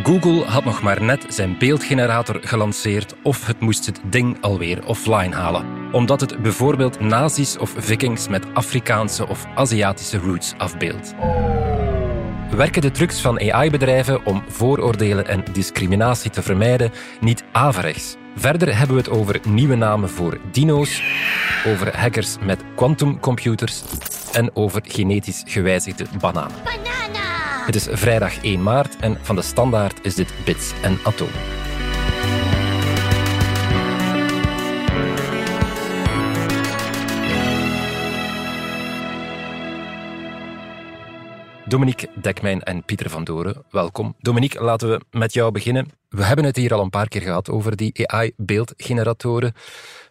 Google had nog maar net zijn beeldgenerator gelanceerd of het moest het ding alweer offline halen. Omdat het bijvoorbeeld nazi's of vikings met Afrikaanse of Aziatische roots afbeeldt. Werken de trucs van AI-bedrijven om vooroordelen en discriminatie te vermijden niet averechts? Verder hebben we het over nieuwe namen voor dino's, over hackers met quantumcomputers en over genetisch gewijzigde bananen. Het is vrijdag 1 maart en van de standaard is dit Bits en Atomen. Dominique Dekmijn en Pieter van Doren, welkom. Dominique, laten we met jou beginnen. We hebben het hier al een paar keer gehad over die AI-beeldgeneratoren,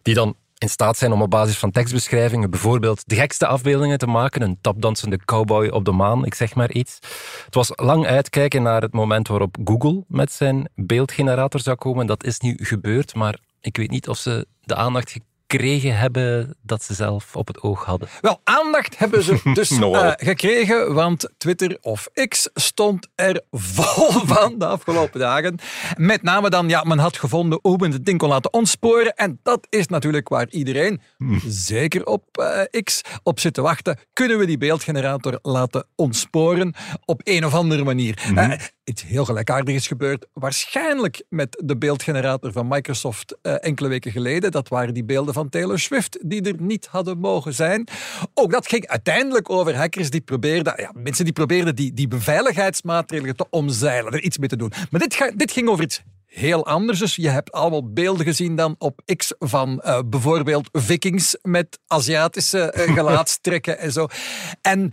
die dan in staat zijn om op basis van tekstbeschrijvingen bijvoorbeeld de gekste afbeeldingen te maken. Een tapdansende cowboy op de maan, ik zeg maar iets. Het was lang uitkijken naar het moment waarop Google met zijn beeldgenerator zou komen. Dat is nu gebeurd, maar ik weet niet of ze de aandacht gekregen hebben dat ze zelf op het oog hadden. Wel, aandacht hebben ze dus uh, gekregen, want Twitter of X stond er vol van de afgelopen dagen. Met name dan, ja, men had gevonden hoe men het ding kon laten ontsporen. En dat is natuurlijk waar iedereen, zeker op uh, X, op zit te wachten. Kunnen we die beeldgenerator laten ontsporen op een of andere manier? Mm -hmm. uh, iets heel gelijkaardigs gebeurd. Waarschijnlijk met de beeldgenerator van Microsoft enkele weken geleden. Dat waren die beelden van Taylor Swift die er niet hadden mogen zijn. Ook dat ging uiteindelijk over hackers die probeerden, ja, mensen die probeerden die, die beveiligheidsmaatregelen te omzeilen, er iets mee te doen. Maar dit, dit ging over iets heel anders. Dus je hebt allemaal beelden gezien dan op X van uh, bijvoorbeeld vikings met Aziatische uh, gelaatstrekken en zo. En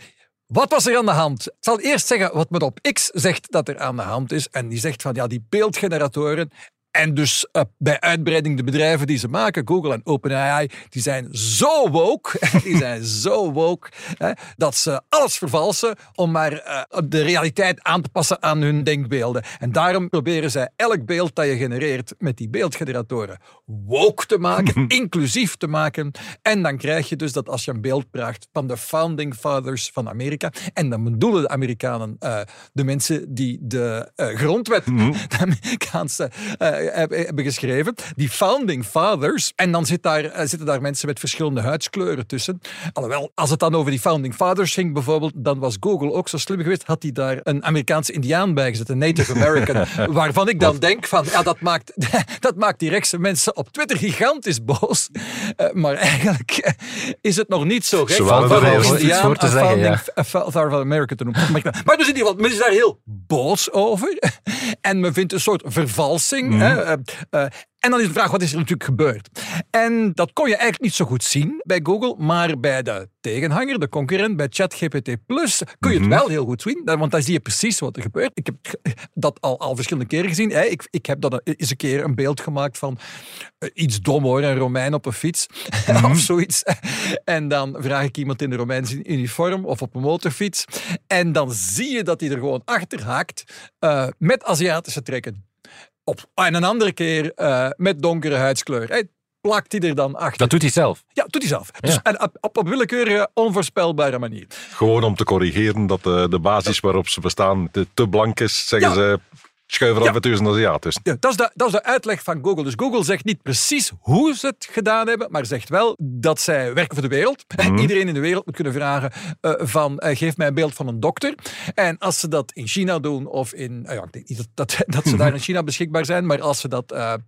wat was er aan de hand? Ik zal eerst zeggen wat men op X zegt dat er aan de hand is. En die zegt van ja, die beeldgeneratoren en dus uh, bij uitbreiding de bedrijven die ze maken, Google en OpenAI, die zijn zo woke, die zijn zo woke, hè, dat ze alles vervalsen om maar uh, de realiteit aan te passen aan hun denkbeelden. En daarom proberen zij elk beeld dat je genereert met die beeldgeneratoren woke te maken, inclusief te maken. En dan krijg je dus dat als je een beeld vraagt van de founding fathers van Amerika, en dan bedoelen de Amerikanen uh, de mensen die de grondwet, -hmm. de Amerikaanse hebben geschreven. Die founding fathers. En dan zit daar, zitten daar mensen met verschillende huidskleuren tussen. Alhoewel, als het dan over die founding fathers ging bijvoorbeeld, dan was Google ook zo slim geweest, had hij daar een Amerikaanse indiaan bij gezet, een Native American, waarvan ik dan denk van, ja, dat maakt, dat maakt die rechtse mensen op Twitter gigantisch boos. Uh, maar eigenlijk is het nog niet zo. Ze waren van founding father van America te noemen. Maar dus in ieder geval, men is daar heel boos over. En men vindt een soort vervalsing. Mm. Hè, uh, uh, en dan is de vraag, wat is er natuurlijk gebeurd? En dat kon je eigenlijk niet zo goed zien bij Google, maar bij de tegenhanger, de concurrent, bij ChatGPT Plus, kun je het wel heel goed zien, want dan zie je precies wat er gebeurt. Ik heb dat al, al verschillende keren gezien. Ik, ik heb dan eens een keer een beeld gemaakt van iets dom hoor, een Romein op een fiets of zoiets. En dan vraag ik iemand in de Romeinse uniform of op een motorfiets. En dan zie je dat hij er gewoon achter haakt uh, met Aziatische trekken. Op, en een andere keer uh, met donkere huidskleur. Hey, plakt hij er dan achter. Dat doet hij zelf? Ja, doet hij zelf. Dus, en op, op, op willekeurige, onvoorspelbare manier. Gewoon om te corrigeren dat de, de basis waarop ze bestaan te, te blank is, zeggen ja. ze schuiven af ja. tussen Aziatisch. Ja, dat, is de, dat is de uitleg van Google. Dus Google zegt niet precies hoe ze het gedaan hebben, maar zegt wel dat zij werken voor de wereld. Mm. Iedereen in de wereld moet kunnen vragen uh, van uh, geef mij een beeld van een dokter. En als ze dat in China doen of in... Uh, ja, ik denk niet dat, dat, dat ze daar in China beschikbaar zijn, maar als ze dat ja.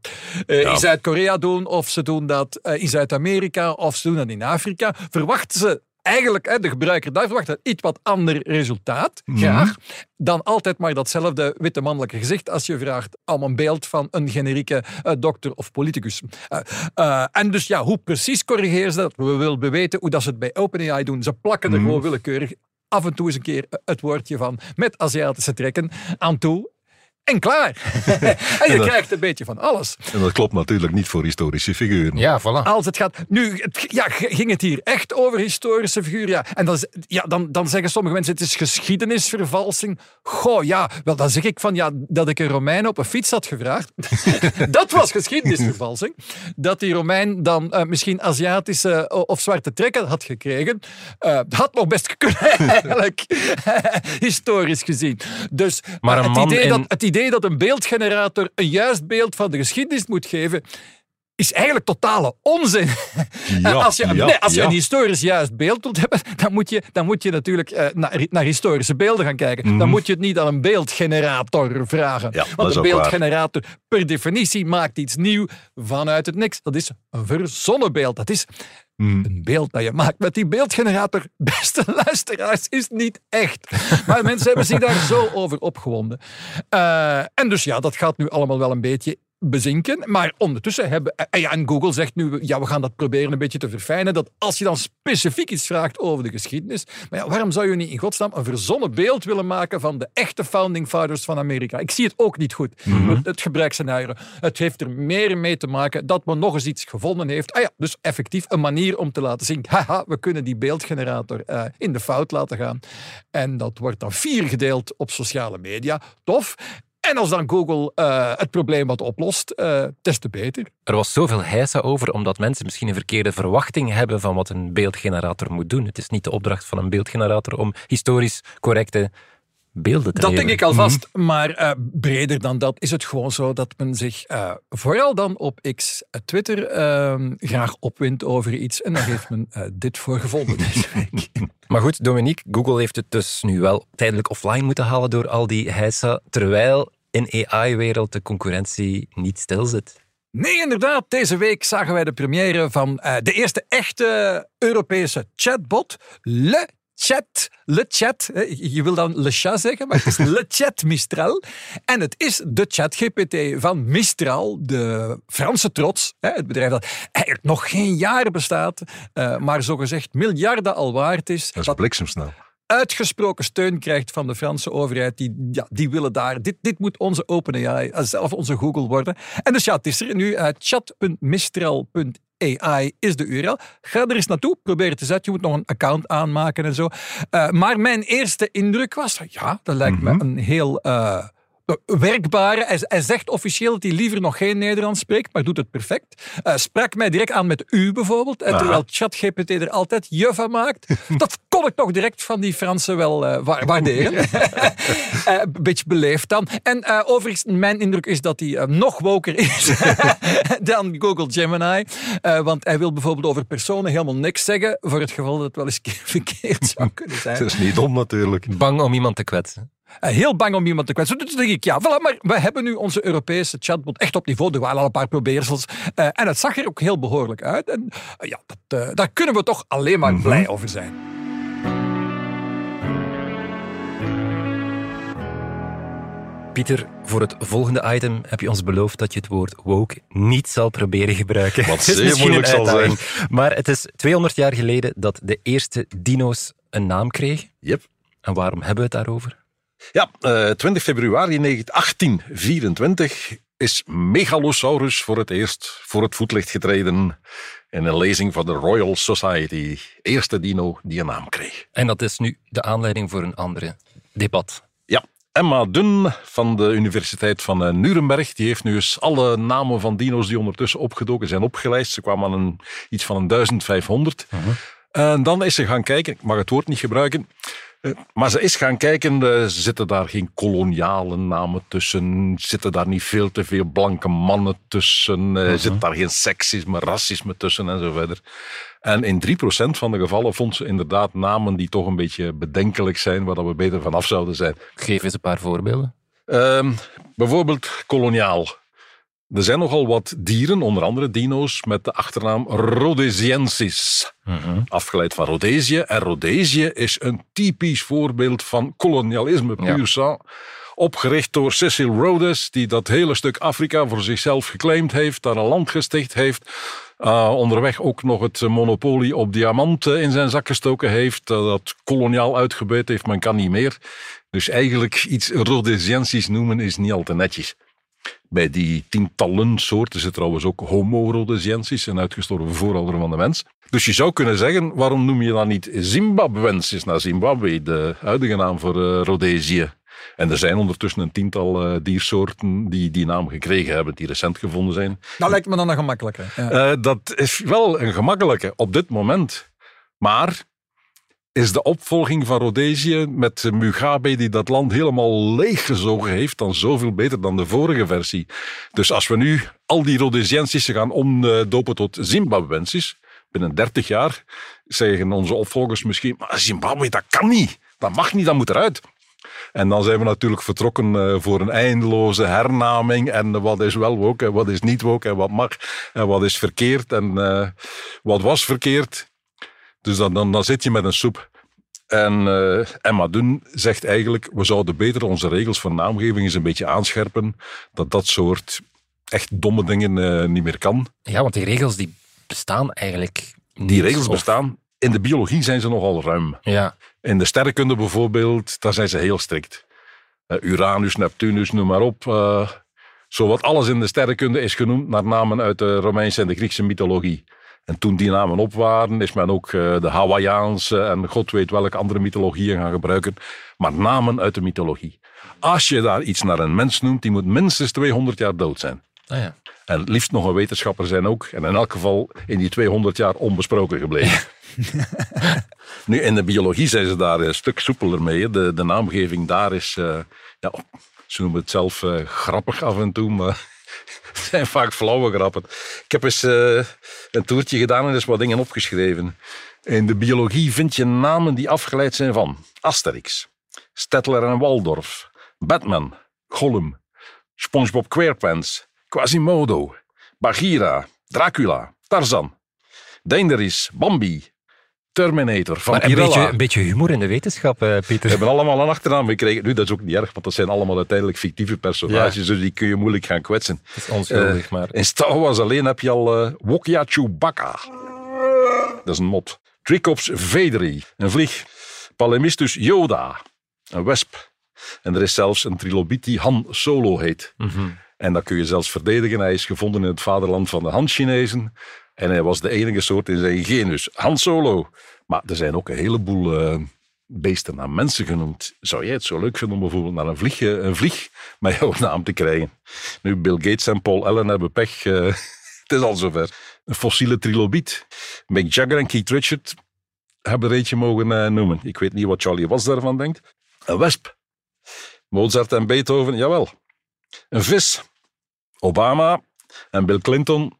in Zuid-Korea doen of ze doen dat in Zuid-Amerika of ze doen dat in Afrika, verwachten ze eigenlijk, hè, de gebruiker daar verwacht een iets wat ander resultaat, graag, mm. dan altijd maar datzelfde witte mannelijke gezicht als je vraagt om een beeld van een generieke uh, dokter of politicus. Uh, uh, en dus ja, hoe precies corrigeren ze dat? We willen weten hoe dat ze het bij OpenAI doen. Ze plakken er Mhm. gewoon willekeurig af en toe eens een keer het woordje van met Aziatische trekken aan toe. En klaar. en je dat- krijgt een beetje van alles. En dat klopt natuurlijk niet voor historische figuren. Ja, voilà. Als het gaat. Nu, het, ja, ging het hier echt over historische figuren? Ja. En dan, z- ja, dan, dan zeggen sommige mensen: het is geschiedenisvervalsing. Goh, ja, wel, dan zeg ik van ja, dat ik een Romein op een fiets had gevraagd. dat was geschiedenisvervalsing. Dat die Romein dan eh, misschien Aziatische o- of zwarte trekken had gekregen. eh, had nog best kunnen, eigenlijk, historisch gezien. Dus Maar eh, een het, man idee in- dat, het idee dat een beeldgenerator een juist beeld van de geschiedenis moet geven, is eigenlijk totale onzin. Ja, als je, ja, nee, als je ja. een historisch juist beeld wilt hebben, dan moet je, dan moet je natuurlijk eh, naar, naar historische beelden gaan kijken. Dan moet je het niet aan een beeldgenerator vragen. Mhm. Want een waar. beeldgenerator per definitie maakt iets nieuw vanuit het niks. Dat is een verzonnen beeld. Dat is Mhm. een beeld dat je maakt met die beeldgenerator. Beste luisteraars, is niet echt. Maar mensen hebben zich daar zo over opgewonden. Eh, en dus ja, dat gaat nu allemaal wel een beetje bezinken. Maar ondertussen hebben... ja, en Google zegt nu, ja, we gaan dat proberen een beetje te verfijnen. Dat als je dan specifiek iets vraagt over de geschiedenis... Maar ja, waarom zou je niet in godsnaam een verzonnen beeld willen maken van de echte founding fathers van Amerika? Ik zie het ook niet goed, het, het gebruiksscenario. Het heeft er meer mee te maken dat men nog eens iets gevonden heeft. Ah ja, dus effectief een manier om te laten zien, haha, we kunnen die beeldgenerator eh, in de fout laten gaan. En dat wordt dan vier gedeeld op sociale media. Tof. En als dan Google eh, het probleem wat oplost, eh, des te beter. Er was zoveel heisa over, omdat mensen misschien een verkeerde verwachting hebben van wat een beeldgenerator moet doen. Het is niet de opdracht van een beeldgenerator om historisch correcte beelden te Dat leveren. denk ik alvast. Maar eh, breder dan dat is het gewoon zo dat men zich eh, vooral dan op X, eh, Twitter, eh, graag opwindt over iets. En daar heeft men eh, dit voor gevonden deze week. Maar goed, Dominique, Google heeft het dus nu wel tijdelijk offline moeten halen door al die heisa, terwijl in AI-wereld de concurrentie niet stil zit. Nee, inderdaad. Deze week zagen wij de première van eh, de eerste echte Europese chatbot, Le Chat. Le Chat. Je wil dan Le Chat zeggen, maar het is Le Chat Mistral. En het is de ChatGPT van Mistral, de Franse trots. Het bedrijf dat eigenlijk nog geen jaar bestaat, eh, maar zogezegd miljarden al waard is. Dat is bliksemsnel. uitgesproken steun krijgt van de Franse overheid. Die, ja, die willen daar. Dit, dit moet onze OpenAI, eh, zelf onze Google worden. En dus ja, het is er nu. eh, chat.mistral.ai is de URL. Ga er eens naartoe, probeer het eens uit. Je moet nog een account aanmaken en zo. Eh, maar mijn eerste indruk was, ja, dat lijkt me een heel... eh, werkbare. Hij, hij zegt officieel dat hij liever nog geen Nederlands spreekt, maar doet het perfect. Eh, sprak mij direct aan met u bijvoorbeeld, terwijl ChatGPT er altijd je van maakt. Dat kon ik toch direct van die Fransen wel eh, wa- waarderen. Eh, Een beetje beleefd dan. En eh, overigens, mijn indruk is dat hij nog woker is dan Google Gemini. Eh, want hij wil bijvoorbeeld over personen helemaal niks zeggen, voor het geval dat het wel eens verkeerd zou kunnen zijn. Dat is niet dom natuurlijk. Bang om iemand te kwetsen. Eh, heel bang om iemand te kwetsen. Dus denk ik, ja, voilà, maar we hebben nu onze Europese chatbot echt op niveau. Er waren al een paar probeersels. Eh, en het zag er ook heel behoorlijk uit. En eh, ja, dat, eh, daar kunnen we toch alleen maar blij over zijn. Pieter, voor het volgende item heb je ons beloofd dat je het woord woke niet zal proberen gebruiken. Wat zeer moeilijk zal uitdaging. Maar het is 200 jaar geleden dat de eerste dino's een naam kregen. Yep. En waarom hebben we het daarover? Ja, eh, 20 februari 1824 is Megalosaurus voor het eerst voor het voetlicht getreden in een lezing van de Royal Society. Eerste dino die een naam kreeg. En dat is nu de aanleiding voor een andere debat. Ja, Emma Dunn van de Universiteit van eh, Nuremberg, die heeft nu eens alle namen van dino's die ondertussen opgedoken zijn opgelijst. Ze kwamen aan een, iets van een 1500. En dan is ze gaan kijken, ik mag het woord niet gebruiken, eh, maar ze is gaan kijken, eh, zitten daar geen koloniale namen tussen? Zitten daar niet veel te veel blanke mannen tussen? Eh, Zit daar geen seksisme, racisme tussen en zo verder? En in 3% van de gevallen vond ze inderdaad namen die toch een beetje bedenkelijk zijn, waar we beter vanaf zouden zijn. Geef eens een paar voorbeelden. Ehm, bijvoorbeeld koloniaal. Er zijn nogal wat dieren, onder andere dino's, met de achternaam Rhodesiensis. Afgeleid van Rhodesië. En Rhodesië is een typisch voorbeeld van kolonialisme, Ja. puur sang. Opgericht door Cecil Rhodes, die dat hele stuk Afrika voor zichzelf geclaimd heeft, daar een land gesticht heeft. Uh, onderweg ook nog het monopolie op diamanten in zijn zak gestoken heeft. uh, dat koloniaal uitgebuit heeft, men kan niet meer. Dus eigenlijk iets Rhodesiensis noemen is niet al te netjes. Bij die tientallen soorten zit trouwens ook Homo rhodesiensis, een uitgestorven voorouder van de mens. Dus je zou kunnen zeggen, waarom noem je dan niet Zimbabwensis naar Zimbabwe, de huidige naam voor uh, Rhodesië? En er zijn ondertussen een tiental uh, diersoorten die die naam gekregen hebben, die recent gevonden zijn. Dat lijkt me dan een gemakkelijke. Ja. Uh, dat is wel een gemakkelijke op dit moment. Maar is de opvolging van Rhodesië met Mugabe die dat land helemaal leeggezogen heeft, dan zoveel beter dan de vorige versie. Dus als we nu al die Rhodesiensissen gaan omdopen tot Zimbabwensis, binnen 30 jaar zeggen onze opvolgers misschien, maar Zimbabwe, dat kan niet. Dat mag niet, dat moet eruit. En dan zijn we natuurlijk vertrokken eh, voor een eindeloze hernaming. En wat is wel woke en wat is niet woke en wat mag en wat is verkeerd en uh, wat was verkeerd. Dus dan, dan zit je met een soep. En uh, Emma Dun zegt eigenlijk, we zouden beter onze regels voor naamgeving eens een beetje aanscherpen. Dat dat soort echt domme dingen uh, niet meer kan. Ja, want die regels die bestaan eigenlijk niet. Die regels bestaan. In de biologie zijn ze nogal ruim. Ja. In de sterrenkunde bijvoorbeeld, daar zijn ze heel strikt. Uh, Uranus, Neptunus, noem maar op. Uh, zowat alles in de sterrenkunde is genoemd naar namen uit de Romeinse en de Griekse mythologie. En toen die namen op waren, is men ook uh, de Hawaiiaanse en god weet welke andere mythologieën gaan gebruiken. Maar namen uit de mythologie. Als je daar iets naar een mens noemt, die moet minstens 200 jaar dood zijn. Ah, ja. En liefst nog een wetenschapper zijn ook. En in elk geval in die 200 jaar onbesproken gebleven. nu, in de biologie zijn ze daar een stuk soepeler mee. De, de naamgeving daar is, uh, ja, ze noemen het zelf uh, grappig af en toe, maar het zijn vaak flauwe grappen. Ik heb eens uh, een toertje gedaan en eens wat dingen opgeschreven. In de biologie vind je namen die afgeleid zijn van Asterix, Stettler en Waldorf, Batman, Gollum, SpongeBob SquarePants, Quasimodo, Bagheera, Dracula, Tarzan, Daenerys, Bambi, Terminator, van maar een beetje, een beetje humor in de wetenschap, uh, Pieter. We hebben allemaal een achternaam gekregen. Nu, dat is ook niet erg, want dat zijn allemaal uiteindelijk fictieve personages, ja. dus die kun je moeilijk gaan kwetsen. Dat is onschuldig, uh, maar... In Star Wars alleen heb je al uh, Chewbacca. Dat is een mot. Tricops Vederi, een vlieg. Palemistus Yoda, een wesp. En er is zelfs een trilobit die Han Solo heet. Mm -hmm. En dat kun je zelfs verdedigen. Hij is gevonden in het vaderland van de Han-Chinezen. En hij was de enige soort in zijn genus. Han Solo. Maar er zijn ook een heleboel uh, beesten naar mensen genoemd. Zou jij het zo leuk vinden om bijvoorbeeld naar een vlieg, een vlieg met jouw naam te krijgen? Nu, Bill Gates en Paul Allen hebben pech. Uh, het is al zover. Een fossiele trilobiet. Mick Jagger en Keith Richard hebben er eentje mogen uh, noemen. Ik weet niet wat Charlie Was daarvan denkt. Een wesp. Mozart en Beethoven, jawel. Een vis. Obama en Bill Clinton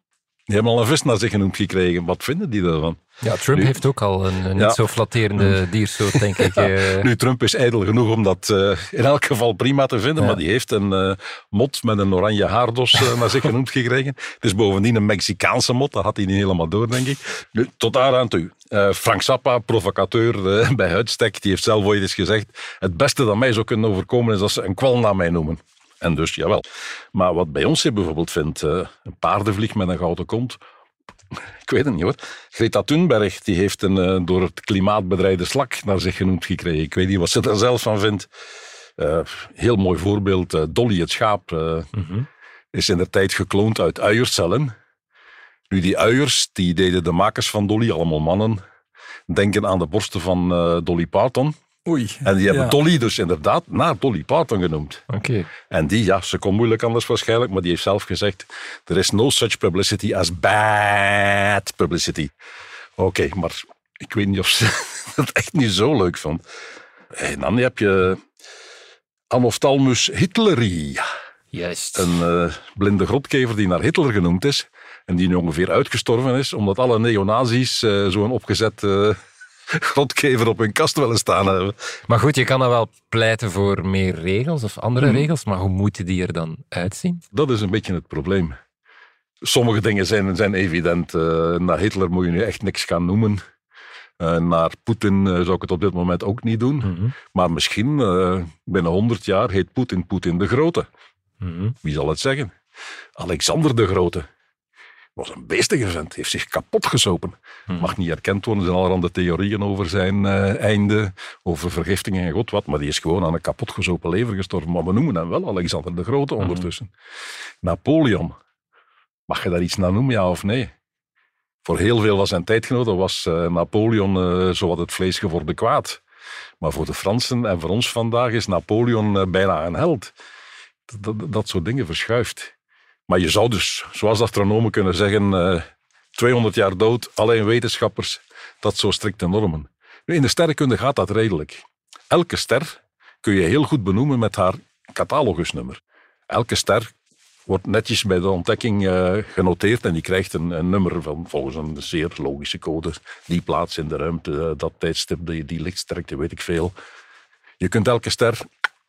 die hebben al een vis naar zich genoemd gekregen. Wat vinden die daarvan? Ja, Trump nu, heeft ook al een, een ja. niet zo flatterende diersoort, denk ik. Ja. Nu, Trump is ijdel genoeg om dat uh, in elk geval prima te vinden, ja. maar die heeft een uh, mot met een oranje haardos uh, naar zich genoemd gekregen. Het is bovendien een Mexicaanse mot, dat had hij niet helemaal door, denk ik. Nu, tot daar aan toe. Frank Zappa, provocateur bij uitstek, die heeft zelf ooit eens gezegd, het beste dat mij zou kunnen overkomen is als ze een kwal naar mij noemen. En dus, jawel. Maar wat bij ons bijvoorbeeld vindt, uh, een paardenvlieg met een gouden kont, ik weet het niet hoor. Greta Thunberg die heeft een uh, door het klimaat bedreigde slak naar zich genoemd gekregen. Ik weet niet wat ze er zelf van vindt. Uh, heel mooi voorbeeld, Dolly het schaap mm -hmm. is in de tijd gekloond uit uiercellen. Nu die uiers, die deden de makers van Dolly, allemaal mannen, denken aan de borsten van Dolly Parton. Oei. En die hebben ja. Dolly dus inderdaad naar Dolly Parton genoemd. Oké. Okay. En die, ja, ze kon moeilijk anders waarschijnlijk, maar die heeft zelf gezegd: There is no such publicity as bad publicity. Oké, okay, maar ik weet niet of ze dat echt niet zo leuk vond. En dan heb je Anophthalmus hitleri. Juist. Een uh, blinde grotkever die naar Hitler genoemd is. En die nu ongeveer uitgestorven is, omdat alle neonazis uh, zo'n opgezet. Uh, grotkever op hun kast willen staan hebben. Maar goed, je kan dan wel pleiten voor meer regels of andere hmm. regels, maar hoe moeten die er dan uitzien? Dat is een beetje het probleem. Sommige dingen zijn, zijn evident. Uh, naar Hitler moet je nu echt niks gaan noemen. Uh, naar Poetin uh, zou ik het op dit moment ook niet doen. Mm -hmm. Maar misschien binnen 100 jaar heet Poetin Poetin de Grote. Mm -hmm. Wie zal het zeggen? Alexander de Grote was een beestige vent, heeft zich kapot gesopen. Hmm. Mag niet erkend worden, er zijn allerhande theorieën over zijn uh, einde, over vergiftingen en god wat, maar die is gewoon aan een kapotgezopen lever gestorven. Maar we noemen hem wel Alexander de Grote ondertussen. Hmm. Napoleon, mag je daar iets naar noemen, ja of nee? Voor heel veel van zijn tijdgenoten was uh, Napoleon uh, zowat het vlees geworden kwaad. Maar voor de Fransen en voor ons vandaag is Napoleon bijna een held. Dat, dat, dat soort dingen verschuift. Maar je zou dus, zoals astronomen kunnen zeggen, uh, 200 jaar dood, alleen wetenschappers, dat zo strikte normen. In de sterrenkunde gaat dat redelijk. Elke ster kun je heel goed benoemen met haar catalogusnummer. Elke ster wordt netjes bij de ontdekking uh, genoteerd en die krijgt een, een, nummer van volgens een zeer logische code. Die plaats in de ruimte, uh, dat tijdstip, die, die lichtsterkte, weet ik veel. Je kunt elke ster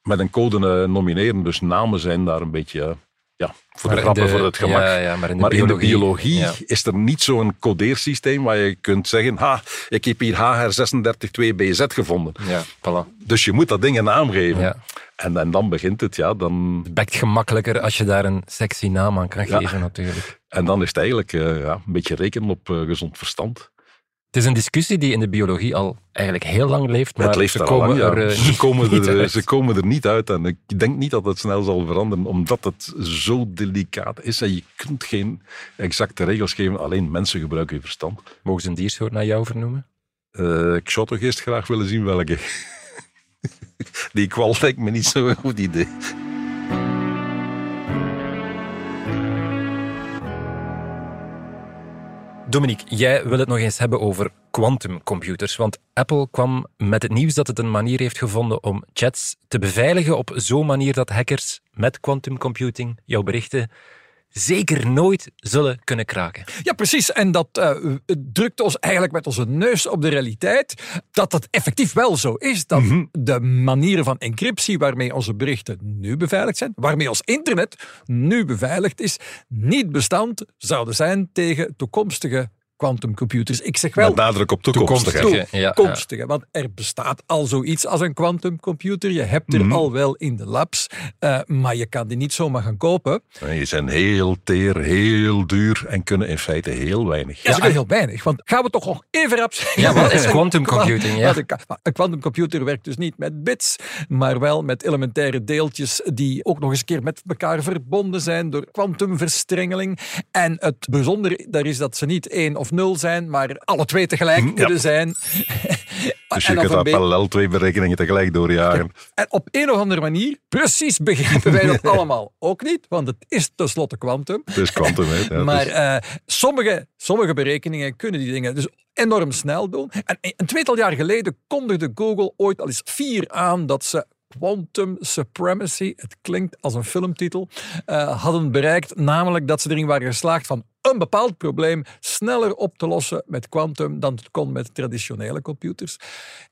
met een code nomineren, dus namen zijn daar een beetje ja, voor de grappen, voor het gemak. Ja, ja, maar in de maar biologie, in de biologie is er niet zo'n codeersysteem waar je kunt zeggen, ha, ik heb hier HR362BZ gevonden. Ja, voilà. Dus je moet dat ding een naam geven. En, en, dan begint het, ja. Dan... Het bekt gemakkelijker als je daar een sexy naam aan kan geven, natuurlijk. En dan is het eigenlijk uh, ja, een beetje rekenen op uh, gezond verstand. Het is een discussie die in de biologie al eigenlijk heel lang leeft, maar leeft ze, komen lang, er, uh, ze, komen er, uit. ze komen er niet uit. En ik denk niet dat het snel zal veranderen, omdat het zo delicaat is. En je kunt geen exacte regels geven, alleen mensen gebruiken je verstand. Mogen ze een diersoort naar jou vernoemen? Uh, ik zou toch eerst graag willen zien welke. Die kwal lijkt me niet zo'n goed idee. Dominique, jij wil het nog eens hebben over quantumcomputers. Want Apple kwam met het nieuws dat het een manier heeft gevonden om chats te beveiligen op zo'n manier dat hackers met quantumcomputing jouw berichten zeker nooit zullen kunnen kraken. Ja, precies. En dat uh, drukt ons eigenlijk met onze neus op de realiteit dat het effectief wel zo is. Dat mm-hmm. de manieren van encryptie waarmee onze berichten nu beveiligd zijn, waarmee ons internet nu beveiligd is, niet bestand zouden zijn tegen toekomstige quantumcomputers. Ik zeg wel... Met nadruk op toekomstige. Toekomstige, toekomstige, want er bestaat al zoiets als een quantumcomputer. Je hebt er Mhm. al wel in de labs, uh, maar je kan die niet zomaar gaan kopen. Nee, die zijn heel teer, heel duur en kunnen in feite heel weinig. Ja, ze kunnen heel weinig. Want gaan we toch nog even rap zeggen. Ja, wat is quantum computing? Ja. Een quantumcomputer werkt dus niet met bits, maar wel met elementaire deeltjes die ook nog eens een keer met elkaar verbonden zijn door kwantumverstrengeling. En het bijzondere daar is dat ze niet één of nul zijn, maar alle twee tegelijk Ja. kunnen zijn. Dus je kunt daar parallel twee berekeningen tegelijk doorjagen. En op een of andere manier, precies begrijpen wij dat allemaal ook niet, want het is tenslotte kwantum. Het is kwantum, hè. Ja, maar eh, sommige, sommige berekeningen kunnen die dingen dus enorm snel doen. En een tweetal jaar geleden kondigde Google ooit al eens vier aan dat ze Quantum Supremacy, het klinkt als een filmtitel, eh, hadden bereikt. Namelijk dat ze erin waren geslaagd van een bepaald probleem sneller op te lossen met quantum dan het kon met traditionele computers.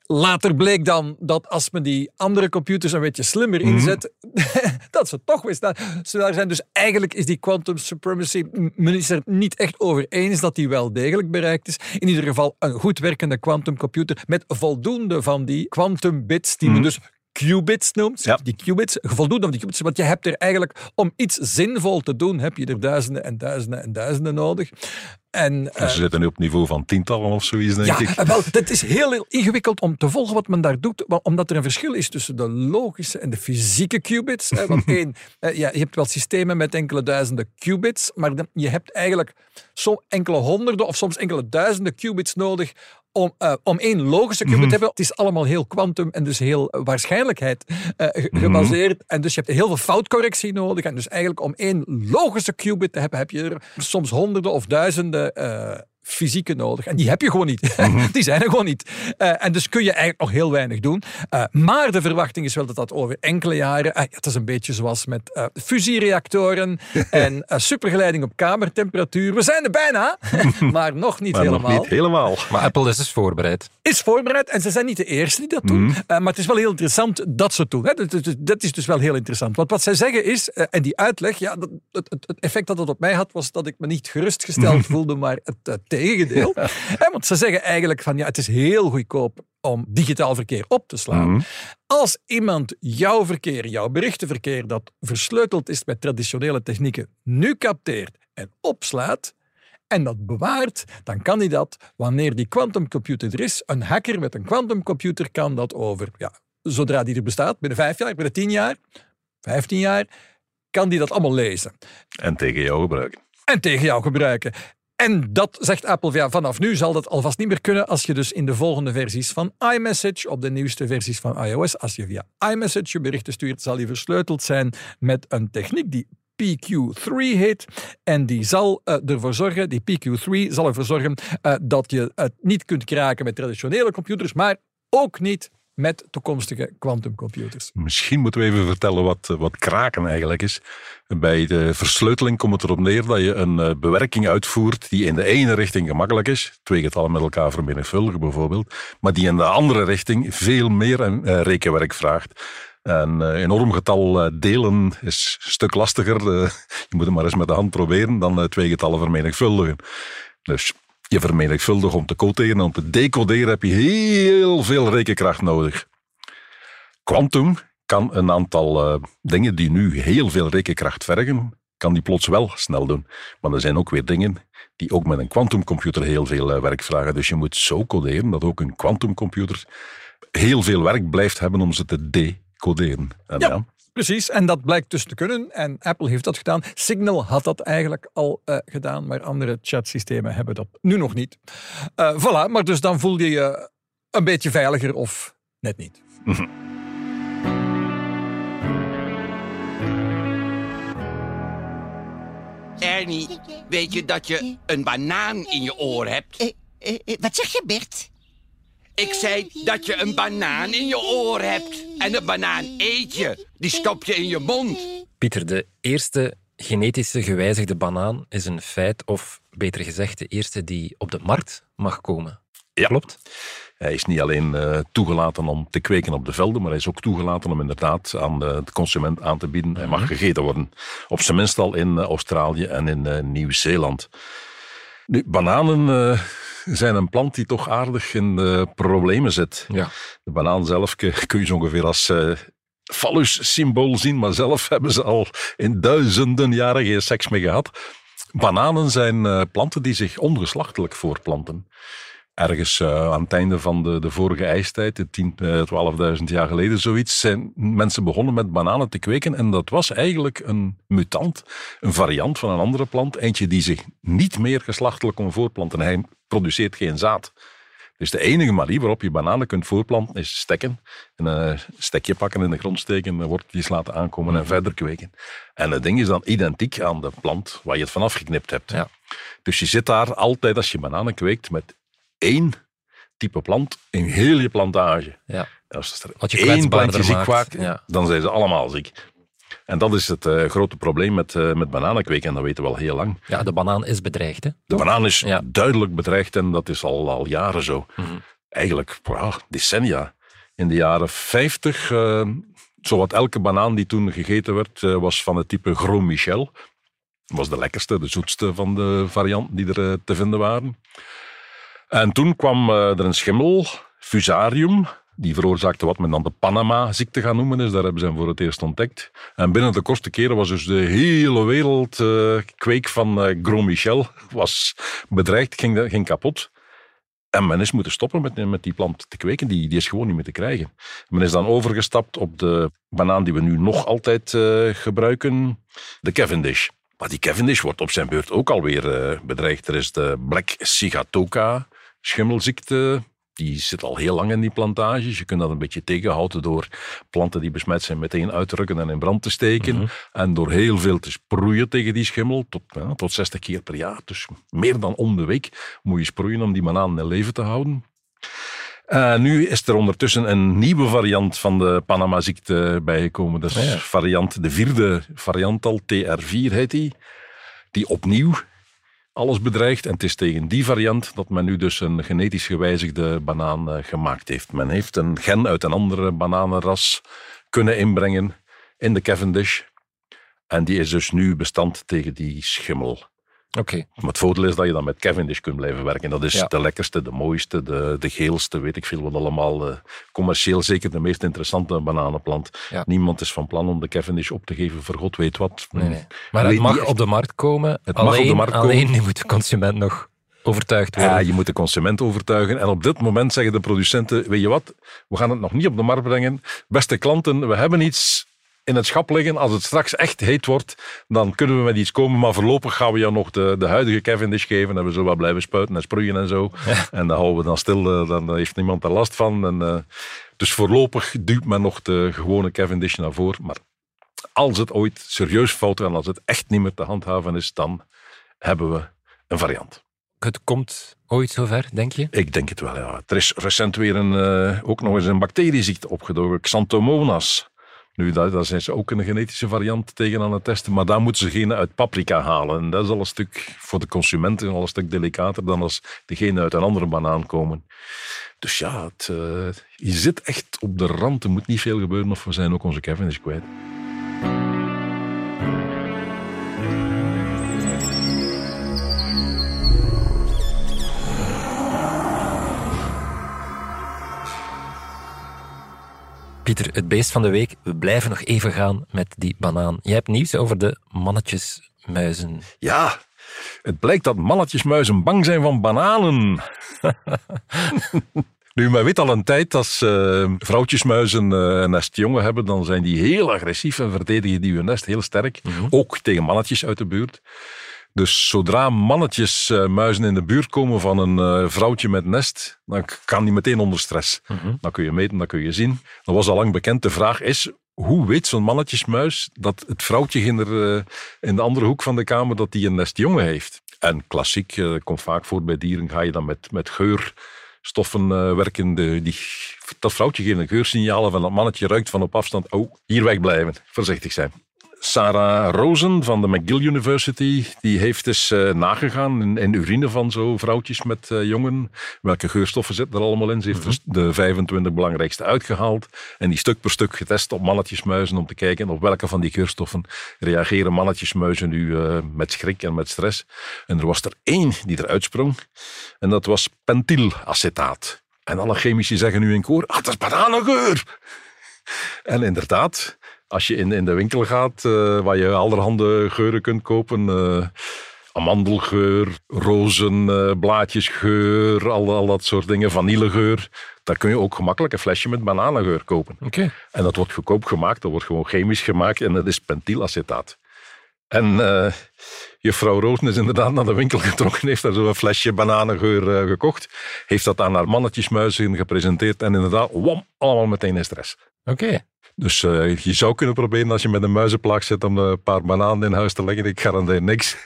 Later bleek dan dat als men die andere computers een beetje slimmer inzet, dat ze toch weer sneller zijn. Dus eigenlijk is die quantum supremacy, men is er niet echt over eens dat die wel degelijk bereikt is. In ieder geval een goed werkende quantumcomputer met voldoende van die quantum bits, die men dus qubits noemt. Ja. Die qubits, voldoende van die qubits, want je hebt er eigenlijk, om iets zinvol te doen, heb je er duizenden en duizenden en duizenden nodig. En, eh, Ze zitten nu op niveau van tientallen of zoiets, denk ja, ik. eh, wel, het is heel, heel ingewikkeld om te volgen wat men daar doet, omdat er een verschil is tussen de logische en de fysieke qubits. Hè, want één, eh, ja, je hebt wel systemen met enkele duizenden qubits, maar dan- je hebt eigenlijk zo enkele honderden of soms enkele duizenden qubits nodig om, eh, om één logische qubit te hebben. Het is allemaal heel kwantum en dus heel waarschijnlijkheid eh, ge- gebaseerd. En dus je hebt heel veel foutcorrectie nodig. En dus eigenlijk om één logische qubit te hebben, heb je er soms honderden of duizenden eh, fysieke nodig. En die heb je gewoon niet. die zijn er gewoon niet. Eh, en dus kun je eigenlijk nog heel weinig doen. Eh, maar de verwachting is wel dat dat over enkele jaren... eh, het is een beetje zoals met fusiereactoren en supergeleiding op kamertemperatuur. We zijn er bijna, maar nog niet Maar helemaal nog niet helemaal. Maar Apple is dus voorbereid. is voorbereid en ze zijn niet de eerste die dat doen. Mhm. Maar het is wel heel interessant dat ze het doen. Hè. Dat, dat- dat is dus wel heel interessant. Want wat zij zeggen is, en die uitleg, ja, dat, het, het, effect dat het op mij had, was dat ik me niet gerustgesteld voelde, maar het tegendeel. Want ze zeggen eigenlijk van, ja, het is heel goedkoop om digitaal verkeer op te slaan. Mhm. Als iemand jouw verkeer, jouw berichtenverkeer, dat versleuteld is met traditionele technieken, nu capteert en opslaat, en dat bewaart, dan kan hij dat, wanneer die quantumcomputer er is, een hacker met een quantumcomputer kan dat over, ja, zodra die er bestaat, binnen vijf jaar, binnen tien jaar, vijftien jaar, kan die dat allemaal lezen En tegen jou gebruiken. en tegen jou gebruiken. En dat zegt Apple, ja, vanaf nu zal dat alvast niet meer kunnen als je dus in de volgende versies van iMessage, op de nieuwste versies van iOS, als je via iMessage je berichten stuurt, zal die versleuteld zijn met een techniek die PQ3 heet. En die zal ervoor zorgen, die PQ3 zal ervoor zorgen dat je het niet kunt kraken met traditionele computers, maar ook niet met toekomstige quantumcomputers. Misschien moeten we even vertellen wat, wat kraken eigenlijk is. Bij de versleuteling komt het erop neer dat je een eh, bewerking uitvoert die in de ene richting gemakkelijk is, twee getallen met elkaar vermenigvuldigen bijvoorbeeld, maar die in de andere richting veel meer uh, rekenwerk vraagt. Een enorm getal delen is een stuk lastiger. je moet het maar eens met de hand proberen dan twee getallen vermenigvuldigen. Dus je vermenigvuldigt om te coderen. Om te decoderen heb je heel veel rekenkracht nodig. Quantum kan een aantal uh, dingen die nu heel veel rekenkracht vergen, kan die plots wel snel doen. Maar er zijn ook weer dingen die ook met een quantumcomputer heel veel uh, werk vragen. Dus je moet zo coderen dat ook een quantumcomputer heel veel werk blijft hebben om ze te decoderen. En ja. ja Precies, en dat blijkt dus te kunnen. En Apple heeft dat gedaan. Signal had dat eigenlijk al uh, gedaan, maar andere chatsystemen hebben dat nu nog niet. Uh, voilà, maar dus dan voel je je een beetje veiliger of net niet. Ernie, weet je dat je een banaan in je oor hebt? Uh, wat zeg je, Bert? Ik zei dat je een banaan in je oor hebt. En een banaan eet je. Die stop je in je mond. Pieter, de eerste genetische gewijzigde banaan is een feit, of beter gezegd, de eerste die op de markt mag komen. Ja. Klopt? Hij is niet alleen uh, toegelaten om te kweken op de velden, maar hij is ook toegelaten om inderdaad aan de, de consument aan te bieden. Hij mag mhm. gegeten worden. Op zijn minst al in uh, Australië en in uh, Nieuw-Zeeland. Nu, bananen zijn een plant die toch aardig in de problemen zit. Ja. De banaan zelf kun je zo ongeveer als uh, symbool zien, maar zelf hebben ze al in duizenden jaren geen seks meer gehad. Bananen zijn uh, planten die zich ongeslachtelijk voorplanten. Ergens uh, aan het einde van de, de vorige ijstijd, de 10, 12.000 jaar geleden zoiets, zijn mensen begonnen met bananen te kweken. En dat was eigenlijk een mutant, een variant van een andere plant. Eentje die zich niet meer geslachtelijk kon voorplanten. Hij produceert geen zaad. Dus de enige manier waarop je bananen kunt voorplanten is stekken. Een stekje pakken in de grond steken, worteltjes laten aankomen en mhm. verder kweken. En het ding is dan identiek aan de plant waar je het vanaf geknipt hebt. Ja. Dus je zit daar altijd, als je bananen kweekt, met één type plant in heel je plantage. Ja. Als er Wat je één plantje ziek maakt, dan zijn ze allemaal ziek. En dat is het uh, grote probleem met, uh, met bananenkweken, en dat weten we al heel lang. Ja, de banaan is bedreigd. Hè? De banaan is duidelijk bedreigd en dat is al, al jaren zo. Mm -hmm. Eigenlijk wow, decennia. In de jaren 50, uh, eh, zowat elke banaan die toen gegeten werd, was van het type Gros Michel. Dat was de lekkerste, de zoetste van de varianten die er te vinden waren. En toen kwam er een schimmel, Fusarium, die veroorzaakte wat men dan de Panama-ziekte gaan noemen is. Daar hebben ze hem voor het eerst ontdekt. En binnen de kortste keren was dus de hele wereld uh, van uh, Gros Michel was bedreigd, ging, ging kapot. En men is moeten stoppen met, met die plant te kweken. Die, die is gewoon niet meer te krijgen. Men is dan overgestapt op de banaan die we nu nog altijd gebruiken, de Cavendish. Maar die Cavendish wordt op zijn beurt ook alweer bedreigd. Er is de Black Sigatoka schimmelziekte die zit al heel lang in die plantages. Je kunt dat een beetje tegenhouden door planten die besmet zijn meteen uit te rukken en in brand te steken. Mhm. En door heel veel te sproeien tegen die schimmel, tot, ja, tot 60 keer per jaar. Dus meer dan om de week moet je sproeien om die bananen in leven te houden. Uh, nu is er ondertussen een nieuwe variant van de Panama-ziekte bijgekomen. Dat is variant, de vierde variant al, TR4 heet die. Die opnieuw alles bedreigt. En het is tegen die variant dat men nu dus een genetisch gewijzigde banaan uh, gemaakt heeft. Men heeft een gen uit een andere bananenras kunnen inbrengen in de Cavendish. En die is dus nu bestand tegen die schimmel. Oké. Maar het voordeel is dat je dan met Cavendish kunt blijven werken. Dat is de lekkerste, de mooiste, de, de geelste, weet ik veel wat allemaal. Uh, commercieel zeker de meest interessante bananenplant. Niemand is van plan om de Cavendish op te geven voor god weet wat. Nee, nee. Maar het mag op de markt komen. Het alleen, mag op de markt alleen komen. moet de consument nog overtuigd worden. Ja, je moet de consument overtuigen. En op dit moment zeggen de producenten, weet je wat, we gaan het nog niet op de markt brengen. Beste klanten, we hebben iets in het schap liggen. Als het straks echt heet wordt, dan kunnen we met iets komen. Maar voorlopig gaan we jou nog de, de huidige Cavendish geven. En we zullen wel blijven spuiten en sproeien en zo. En dan houden we dan stil. Eh, dan heeft niemand er last van. En, uh, dus voorlopig duwt men nog de gewone Cavendish naar voren. Maar als het ooit serieus fout en als het echt niet meer te handhaven is, dan hebben we een variant. Het komt ooit zover, denk je? Ik denk het wel, ja. Er is recent weer een, uh, ook nog eens een bacterieziekte opgedoken, Xanthomonas. Nu, daar, zijn ze ook een genetische variant tegen aan het testen, maar daar moeten ze geen uit paprika halen. En dat is al een stuk, voor de consumenten al een stuk delicater dan als degene uit een andere banaan komen. Dus ja, het, uh, je zit echt op de rand. Er moet niet veel gebeuren of we zijn ook onze is kwijt. Pieter, het beest van de week. We blijven nog even gaan met die banaan. Je hebt nieuws over de mannetjesmuizen. Ja, het blijkt dat mannetjesmuizen bang zijn van bananen. Nu, men weet al een tijd als uh, vrouwtjesmuizen uh, een nestjongen hebben, dan zijn die heel agressief en verdedigen die hun nest heel sterk. Mhm. Ook tegen mannetjes uit de buurt. Dus zodra mannetjes uh, muizen in de buurt komen van een uh, vrouwtje met nest, dan kan die meteen onder stress. Mm Dan kun je meten, dan kun je zien. Dat was al lang bekend. De vraag is, hoe weet zo'n mannetjesmuis dat het vrouwtje in de, uh, in de andere hoek van de kamer dat die een nestjongen heeft? En klassiek, dat komt vaak voor bij dieren, ga je dan met, met geurstoffen werken. De, die, dat vrouwtje geeft een geursignalen van dat mannetje ruikt van op afstand. Oh, hier wegblijven. Voorzichtig zijn. Sarah Rosen van de McGill University, die heeft eens uh, nagegaan in, in, urine van zo vrouwtjes met uh, jongen. Welke geurstoffen zitten er allemaal in? Ze heeft mm de 25 belangrijkste uitgehaald en die stuk per stuk getest op mannetjesmuizen om te kijken op welke van die geurstoffen reageren mannetjesmuizen nu uh, met schrik en met stress. En er was er één die eruit sprong en dat was pentylacetaat. En alle chemici zeggen nu in koor, ah, dat is bananengeur! En inderdaad, als je in, in de winkel gaat, uh, waar je allerhande geuren kunt kopen. Uh, amandelgeur, rozenblaadjesgeur, uh, al, al dat soort dingen, vanillegeur. Daar kun je ook gemakkelijk een flesje met bananengeur kopen. Okay. En dat wordt goedkoop gemaakt, dat wordt gewoon chemisch gemaakt en dat is pentylacetaat. En uh, juffrouw Rozen is inderdaad naar de winkel getrokken, heeft daar zo'n flesje bananengeur uh, gekocht, heeft dat aan haar mannetjesmuizen gepresenteerd en inderdaad, wam, allemaal meteen in stress. Oké. Dus uh, je zou kunnen proberen als je met een muizenplaag zit om een paar bananen in huis te leggen. Ik garandeer niks.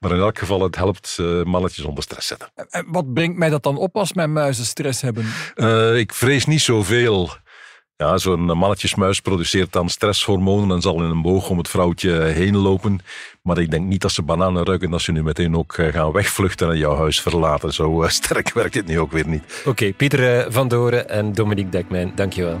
Maar in elk geval, het helpt uh, mannetjes onder stress zetten. En wat brengt mij dat dan op als mijn muizen stress hebben? Uh, ik vrees niet zoveel. Ja, zo'n mannetjesmuis produceert dan stresshormonen en zal in een boog om het vrouwtje heen lopen. Maar ik denk niet dat ze bananen ruiken als ze nu meteen ook gaan wegvluchten en jouw huis verlaten. Zo sterk werkt het nu ook weer niet. Oké, okay, Pieter van Doren en Dominique Dekmijn, dankjewel.